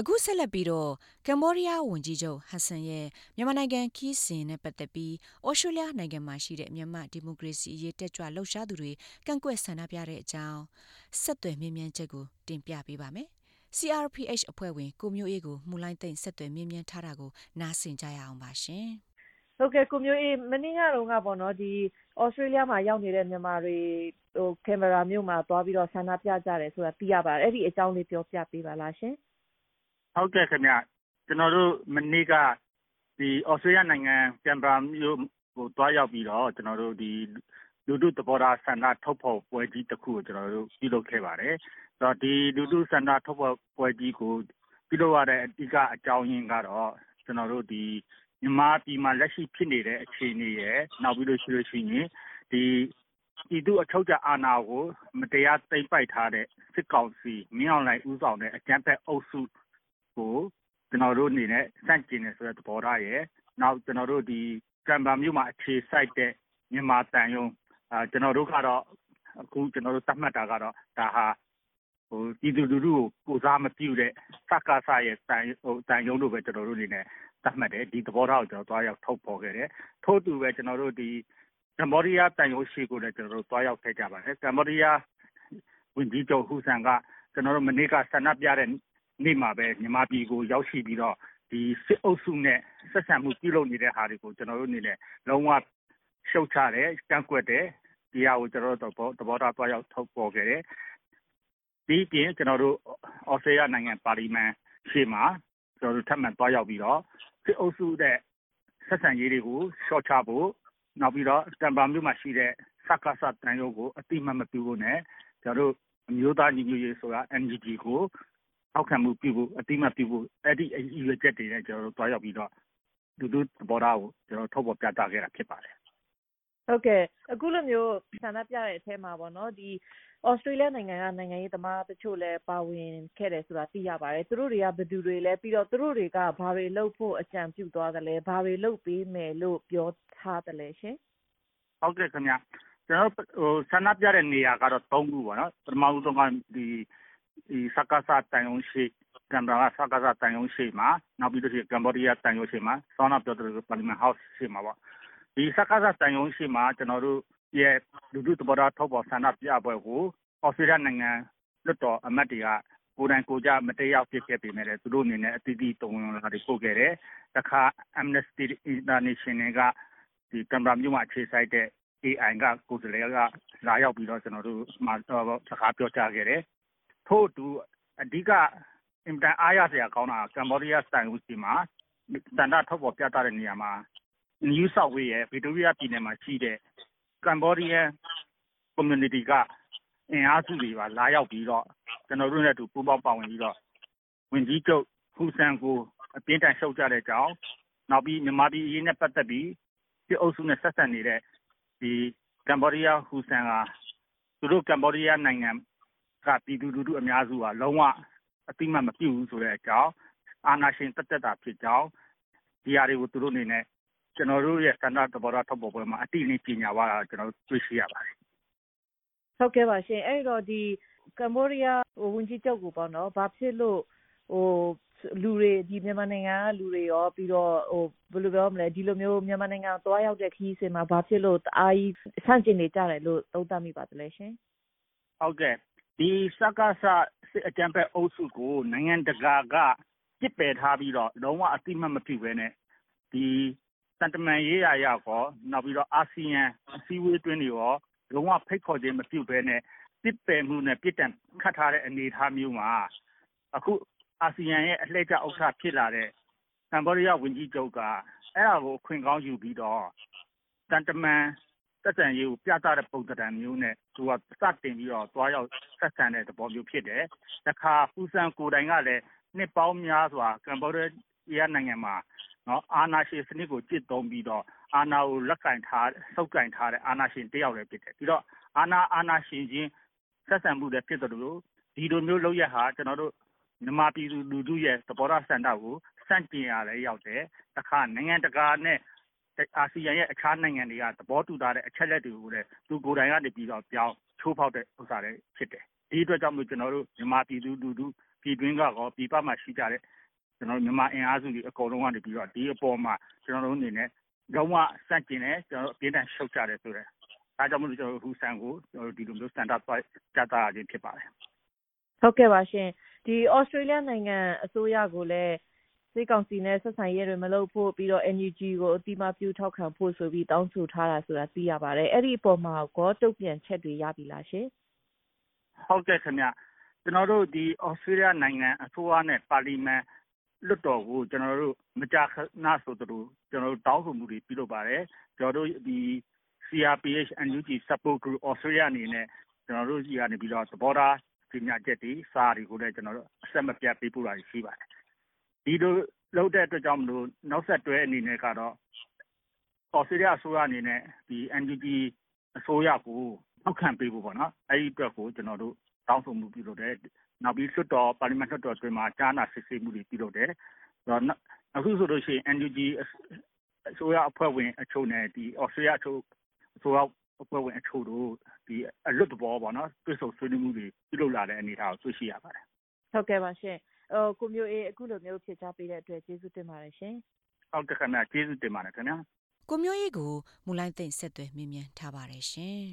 အခုဆက်လက်ပြီးတော့ကမ်ဘောဒီးယားဝန်ကြီးချုပ်ဟန်ဆန်ရဲ့မြန်မာနိုင်ငံခီးစဉ်နဲ့ပတ်သက်ပြီးဩစတြေးလျနိုင်ငံမှာရှိတဲ့မြန်မာဒီမိုကရေစီအရေးတက်ကြွလှုပ်ရှားသူတွေကန့်ကွက်ဆန္ဒပြတဲ့အကြောင်းဆက်သွယ်မြင်းမြန်းချက်ကိုတင်ပြပေးပါမယ်။ CRPH အဖွဲ့ဝင်ကိုမျိုးအေးကိုမူလိုင်းသိမ့်ဆက်သွယ်မြင်းမြန်းထားတာကိုနားဆင်ကြရအောင်ပါရှင်။ဟုတ်ကဲ့ကိုမျိုးအေးမနေ့ကတော့ကပေါ့နော်ဒီဩစတြေးလျမှာရောက်နေတဲ့မြန်မာတွေဟိုကင်မရာမြို့မှာသွားပြီးတော့ဆန္ဒပြကြတယ်ဆိုတာသိရပါတယ်။အဲ့ဒီအကြောင်းလေးပြောပြပေးပါလားရှင်။ ဟုတ်ကဲ့ခင်ဗျ ကျနော်တို့ မနေ့က ဒီဩစတြေးလျနိုင်ငံကင်ဘရာမြို့ကို သွားရောက်ပြီးတော့ကျနော်တို့ဒီလူထုသဘောထား ဆန္ဒထုတ်ဖော်ပွဲကြီးတစ်ခုကို ကျနော်တို့ ပြုလုပ်ခဲ့ပါတယ်။ဆိုတော့ဒီလူထုဆန္ဒထုတ်ဖော်ပွဲကြီးကို ပြုလုပ်ရတဲ့ အဓိကအကြောင်းရင်းကတော့ကျနော်တို့ဒီမြန်မာပြည်မှာ လက်ရှိဖြစ်နေတဲ့ အခြေအနေရယ် နောက်ပြီးလို့ရှိလို့ရှိရင်ဒီပြည်သူ့အချုပ်အခြာအာဏာကို မတရားသိမ်းပိုက်ထားတဲ့ စစ်ကောင်စီ မင်းအောင်လှိုင်ဦးဆောင်တဲ့ အကြမ်းဖက်အုပ်စုကိုကျ နော်တို့အနေနဲ့ဆန့်ကျင်တယ်ဆိုတဲ့သဘောထားရယ်နောက်ကျနော်တို့ဒီကမ်ဘာမြို့မှာအခြေစိုက်တဲ့မြန်မာတန်ယုံကျနော်တို့ကတော့အခုကျနော်တို့သတ်မှတ်တာကတော့ဒါဟာပြည်သူလူထုကိုကိုယ်စားမပြုတဲ့စကစရဲ့သံရုံးလို့ပဲကျနော်တို့အနေနဲ့သတ်မှတ်တယ်။ဒီသဘောထားကိုကျနော်သွားရောက်ထုတ်ဖော်ခဲ့တယ်။ထို့အတူပဲကျနော်တို့ကမ္ဘောဒီးယားသံရုံးရှေ့ကိုလည်းကျနော်တို့သွားရောက်ခဲ့ကြပါတယ်။ကမ္ဘောဒီးယားဝန်ကြီးချုပ်ဟူဆန်ကကျနော်တို့မနေ့ကဆန္ဒပြတဲ့ နေ့မှာပဲ မြန်မာပြည်ကို ရောက်ရှိပြီးတော့ ဒီစစ်အုပ်စုနဲ့ ဆက်ဆံမှု ပြုလုပ်နေတဲ့ဟာတွေကို ကျနော်တို့အနေနဲ့ လုံးဝရှုတ်ချတယ်၊ကန့်ကွက်တယ်။ဒီဟာကို ကျနော်တို့ သဘောထား သွားရောက်ထုတ်ဖော်ခဲ့တယ်။ဒီအပြင် ကျနော်တို့ သြစတြေးလျနိုင်ငံ ပါလီမန်ရှေ့မှာ ကျနော်တို့ ထပ်မံသွားရောက်ပြီးတော့ စစ်အုပ်စုနဲ့ ဆက်ဆံရေးတွေကို လျှော့ချဖို့၊နောက်ပြီးတော့ကမ်ဘာမြို့မှာရှိတဲ့ စကစ သံရုံးကို အသိအမှတ်မပြုဖို့နဲ့ ကျနော်တို့ အမျိုးသားညီညွတ်ရေးအစိုးရ NUG ကို ထောက်ခံမှုပြုဖို့အသိအမှတ်ပြုဖို့အဲဒီရည်ရွယ်ချက်တွေနဲ့ကျနော်တို့သွားရောက်ပြီးတော့လူထုသဘောထားကိုကျနော်တို့ထုတ်ဖော်ပြသခဲ့တာဖြစ်ပါတယ်။ဟုတ်ကဲ့အခုလိုမျိုးဆန္ဒပြတဲ့အထဲမှာပေါ့နော်ဒီဩစတြေးလျနိုင်ငံကနိုင်ငံရေးသမားတချို့လည်းပါဝင်ခဲ့တယ်ဆိုတာသိရပါတယ်။သူတို့တွေကဘယ်သူတွေလဲပြီးတော့သူတို့တွေကဘာတွေလုပ်ဖို့အကြံပြုသွားသလဲဘာတွေလုပ်ပေးမယ်လို့ပြောထားသလဲရှင်။ဟုတ်ကဲ့ခင်ဗျ။ကျနော်တို့ဟိုဆန္ဒပြတဲ့နေရာကတော့၃ခုပေါ့နော်။ပထမဦးဆုံးကဒီ စကစသံရုံးရှေ့ ကင်မရာက စကစသံရုံးရှေ့မှာ နောက်ပြီးလို့ရှိရင် ကမ္ဘောဒီးယားသံရုံးရှေ့မှာ စောနပြောသလို ပါလီမန်ဟောက်စ်ရှေ့မှာပေါ့ ဒီစကစသံရုံးရှေ့မှာ ကျွန်တော်တို့ရဲ့ လူထုသဘောထားထုတ်ပေါ်ဆန္ဒပြပွဲကိုအော်စတြေးလျနိုင်ငံ လွှတ်တော်အမတ်တွေက ကိုယ်တိုင်ကိုကြမတရားဖြစ်ခဲ့ပေမဲ့လည်း သူတို့အနေနဲ့အတိအကျတုံ့ပြန်လာတွေ ပို့ခဲ့တယ်။တခါ Amnesty International ကဒီကင်မရာမျိုးမှာ အခြေစိုက်တဲ့ AI က ကိုယ်စားလှယ်က လာရောက်ပြီးတော့ ကျွန်တော်တို့မှာ စကားပြောကြားခဲ့တယ် ထို့အတူအဓိကအင်မတန်အားရစရာကောင်းတာကကမ္ဘောဒီးယားသံရုံးရှေ့မှာဆန္ဒထုတ်ဖော်ပြသတဲ့နေရာမှာ New South Wales ရယ်ဗစ်တိုးရီးယားပြည်နယ်မှာရှိတဲ့ကမ္ဘောဒီးယား community ကအင်အားစုတွေပါလာရောက်ပြီးတော့ကျနော်တို့နဲ့အတူပူးပေါင်းပါဝင်ပြီးတော့ဝန်ကြီးချုပ်ဟူဆန်ကိုအပြင်းအထန်ရှုတ်ချတဲ့အကြောင်းနောက်ပြီးမြန်မာပြည်အရေးနဲ့ပတ်သက်ပြီးစစ်အုပ်စုနဲ့ဆက်ဆံနေတဲ့ကမ္ဘောဒီးယားဟူဆန်ကသူတို့ကမ္ဘောဒီးယားနိုင်ငံ ကပြည်သူလူထုအများစုကလုံးဝအသိအမှတ်မပြုဘူးဆိုတဲ့အကြောင်းအာဏာရှင်သက်သက်တာဖြစ်ကြောင်းဒီဟာတွေကိုသူတို့အနေနဲ့ကျနော်တို့ရဲ့ဆန္ဒသဘောထားထုတ်ဖော်ပွဲမှာအတိအလင်းကြေညာသွားတာကျနော်တို့တွေ့ရှိရပါတယ်။ဟုတ်ကဲ့ပါရှင်။အဲဒီတော့ဒီကမ္ဘောဒီးယားဝန်ကြီးချုပ်ကိုပေါ့နော်ဘာဖြစ်လို့လူတွေမြန်မာနိုင်ငံကလူတွေရောပြီးတော့ဘယ်လိုပြောမလဲဒီလိုမျိုးမြန်မာနိုင်ငံကိုသွားရောက်တဲ့ခရီးစဉ်မှာဘာဖြစ်လို့တအားကြီးဆန့်ကျင်နေကြတယ်လို့သုံးသပ်မိပါသလဲရှင်။ဟုတ်ကဲ့ ဒီစကစစစ်အကြမ်းဖက်အုပ်စုကိုနိုင်ငံတကာကပစ်ပယ်ထားပြီးတော့လုံးဝအသိအမှတ်မပြုဘဲနဲ့ဒီသံတမန်ရေးရာအရရောနောက်ပြီးတော့အာဆီယံအစည်းအဝေးအတွင်းတွေရောလုံးဝဖိတ်ခေါ်ခြင်းမပြုဘဲနဲ့ပစ်ပယ်မှုနဲ့ပြစ်ဒဏ်ခတ်ထားတဲ့အနေအထားမျိုးမှာအခုအာဆီယံရဲ့အလှည့်ကျဥက္ကဋ္ဌဖြစ်လာတဲ့ကမ္ဘောဒီးယားဝန်ကြီးချုပ်ကအဲဒါကိုအခွင့်ကောင်းယူပြီးတော့သံတမန် ဆက်ဆံရေးကိုပြသတဲ့ပုံသဏ္ဍာန်မျိုးနဲ့သူကစတင်ပြီးတော့သွားရောက်ဆက်ဆံတဲ့သဘောမျိုးဖြစ်တယ်။တခါဟူဆန်ကိုယ်တိုင်ကလည်းနှစ်ပေါင်းများစွာကမ္ဘောဒီးယားနိုင်ငံမှာအာဏာရှင်စနစ်ကိုကျင့်သုံးပြီးတော့အာဏာကိုလက်ကိုင်ထားဆုပ်ကိုင်ထားတဲ့အာဏာရှင်တယောက်လည်းဖြစ်တယ်။ပြီးတော့အာဏာအာဏာရှင်ချင်းဆက်ဆံမှုလည်းဖြစ်သလိုဒီလိုမျိုးလုပ်ရပ်ဟာကျနော်တို့မြန်မာပြည်သူလူထုရဲ့သဘောထားဆန္ဒကိုဆန့်ကျင်ရာလည်းရောက်တယ်။တခါနိုင်ငံတကာနဲ့ အာဆီယံရဲ့အခြားနိုင်ငံတွေက သဘောတူထားတဲ့အချက်အလက်တွေကိုလည်း သူကိုယ်တိုင်ကနေပြီးတော့ ပြောင်းချိုးဖောက်တဲ့ဥစ္စာတွေဖြစ်တယ်။ဒီအတွက်ကြောင့်မို့ ကျနော်တို့ မြန်မာပြည်သူလူထု ပြည်တွင်းကရော ပြည်ပမှာရှိကြတဲ့ကျွန်တော်မြန်မာအင်အားစုတွေ အကုန်လုံးကနေပြီးတော့ ဒီအပေါ်မှာ ကျွန်တော်တို့အနေနဲ့ လုံးဝစန့်ကျင်တယ်ကျွန်တော်အပြင်းထန် ရှုတ်ကြတယ်ဆိုတဲ့ဒါကြောင့်မလို့ ကျွန်တော်ဟူဆန်ကိုကျွန်တော်ဒီလိုမျိုးစတန်ဒတ်ပိုက်ကြတာခြင်း ဖြစ်ပါတယ် ဟုတ်ကဲ့ပါရှင်ဒီဩစတြေးလျနိုင်ငံ အစိုးရကိုလည်း စစ်ကောင်စီနဲ့ဆက်ဆံရေးတွေမလုပ်ဖို့ပြီးတော့ NUG ကိုအတိမပြုထောက်ခံဖို့ဆိုပြီးတောင်းဆိုထားတာဆိုတာသိရပါတယ်အဲ့ဒီအပေါ်မှာကောတုတ်ပြန်ချက်တွေရပြီလားရှင်ဟုတ်ကဲ့ခင်ဗျကျွန်တော်တို့ဒီဩစတြေးလျနိုင်ငံအစိုးရနဲ့ပါလီမန်လွတ်တော်ကိုကျွန်တော်တို့မကြာခဏဆိုတို့ကျွန်တော်တို့တောင်းဆိုမှုတွေပြုလုပ်ပါတယ်ကျွန်တော်တို့ဒီ CRPH NUG Support Group Australia အနေနဲ့ကျွန်တော်တို့ကြီးကနေပြီးတော့သဘောထားကြီးညာချက်တွေစာတွေကိုလည်းကျွန်တော်တို့အဆက်မပြတ်ပေးပို့တာရှိပါတယ် ဒီလိုလုပ်တဲ့အတွက်ကြောင့်မလို့နောက်ဆက်တွဲအနေနဲ့ကတော့ Australia အစိုးရအနေနဲ့ဒီ NUG အစိုးရကိုထောက်ခံပေးဖို့ပေါ့နော်အဲဒီအတွက်ကိုကျွန်တော်တို့တောင်းဆိုမှုပြုလုပ်တယ်နောက်ပြီးလွှတ်တော်ပါလီမန်လွှတ်တော်အတွင်းမှာကြားနာစစ်ဆေးမှုတွေပြုလုပ်တယ်အခုဆိုလို့ရှိရင် NUG အစိုးရအဖွဲ့ဝင်အချို့နဲ့ဒီ Australia အချို့အစိုးရအဖွဲ့ဝင်အချို့တို့ဒီအလွတ်တဘောပေါ့နော်တွေ့ဆုံဆွေးနွေးမှုတွေပြုလုပ်လာတဲ့အနေအထားကိုတွေ့ရှိရပါတယ်ဟုတ်ကဲ့ပါရှင်ဟို ကိုမျိုးအေးအခုလိုမျိုးဖြေချပေးတဲ့အတွက်ကျေးဇူးတင်ပါတယ်ရှင်ဟုတ်ကဲ့ခင်ဗျာကျေးဇူးတင်ပါတယ်ခင်ဗျာကိုမျိုးအေးကိုမူလိုင်းသိမ့်ဆက်သွယ်မြင်မြန်ထားပါတယ်ရှင်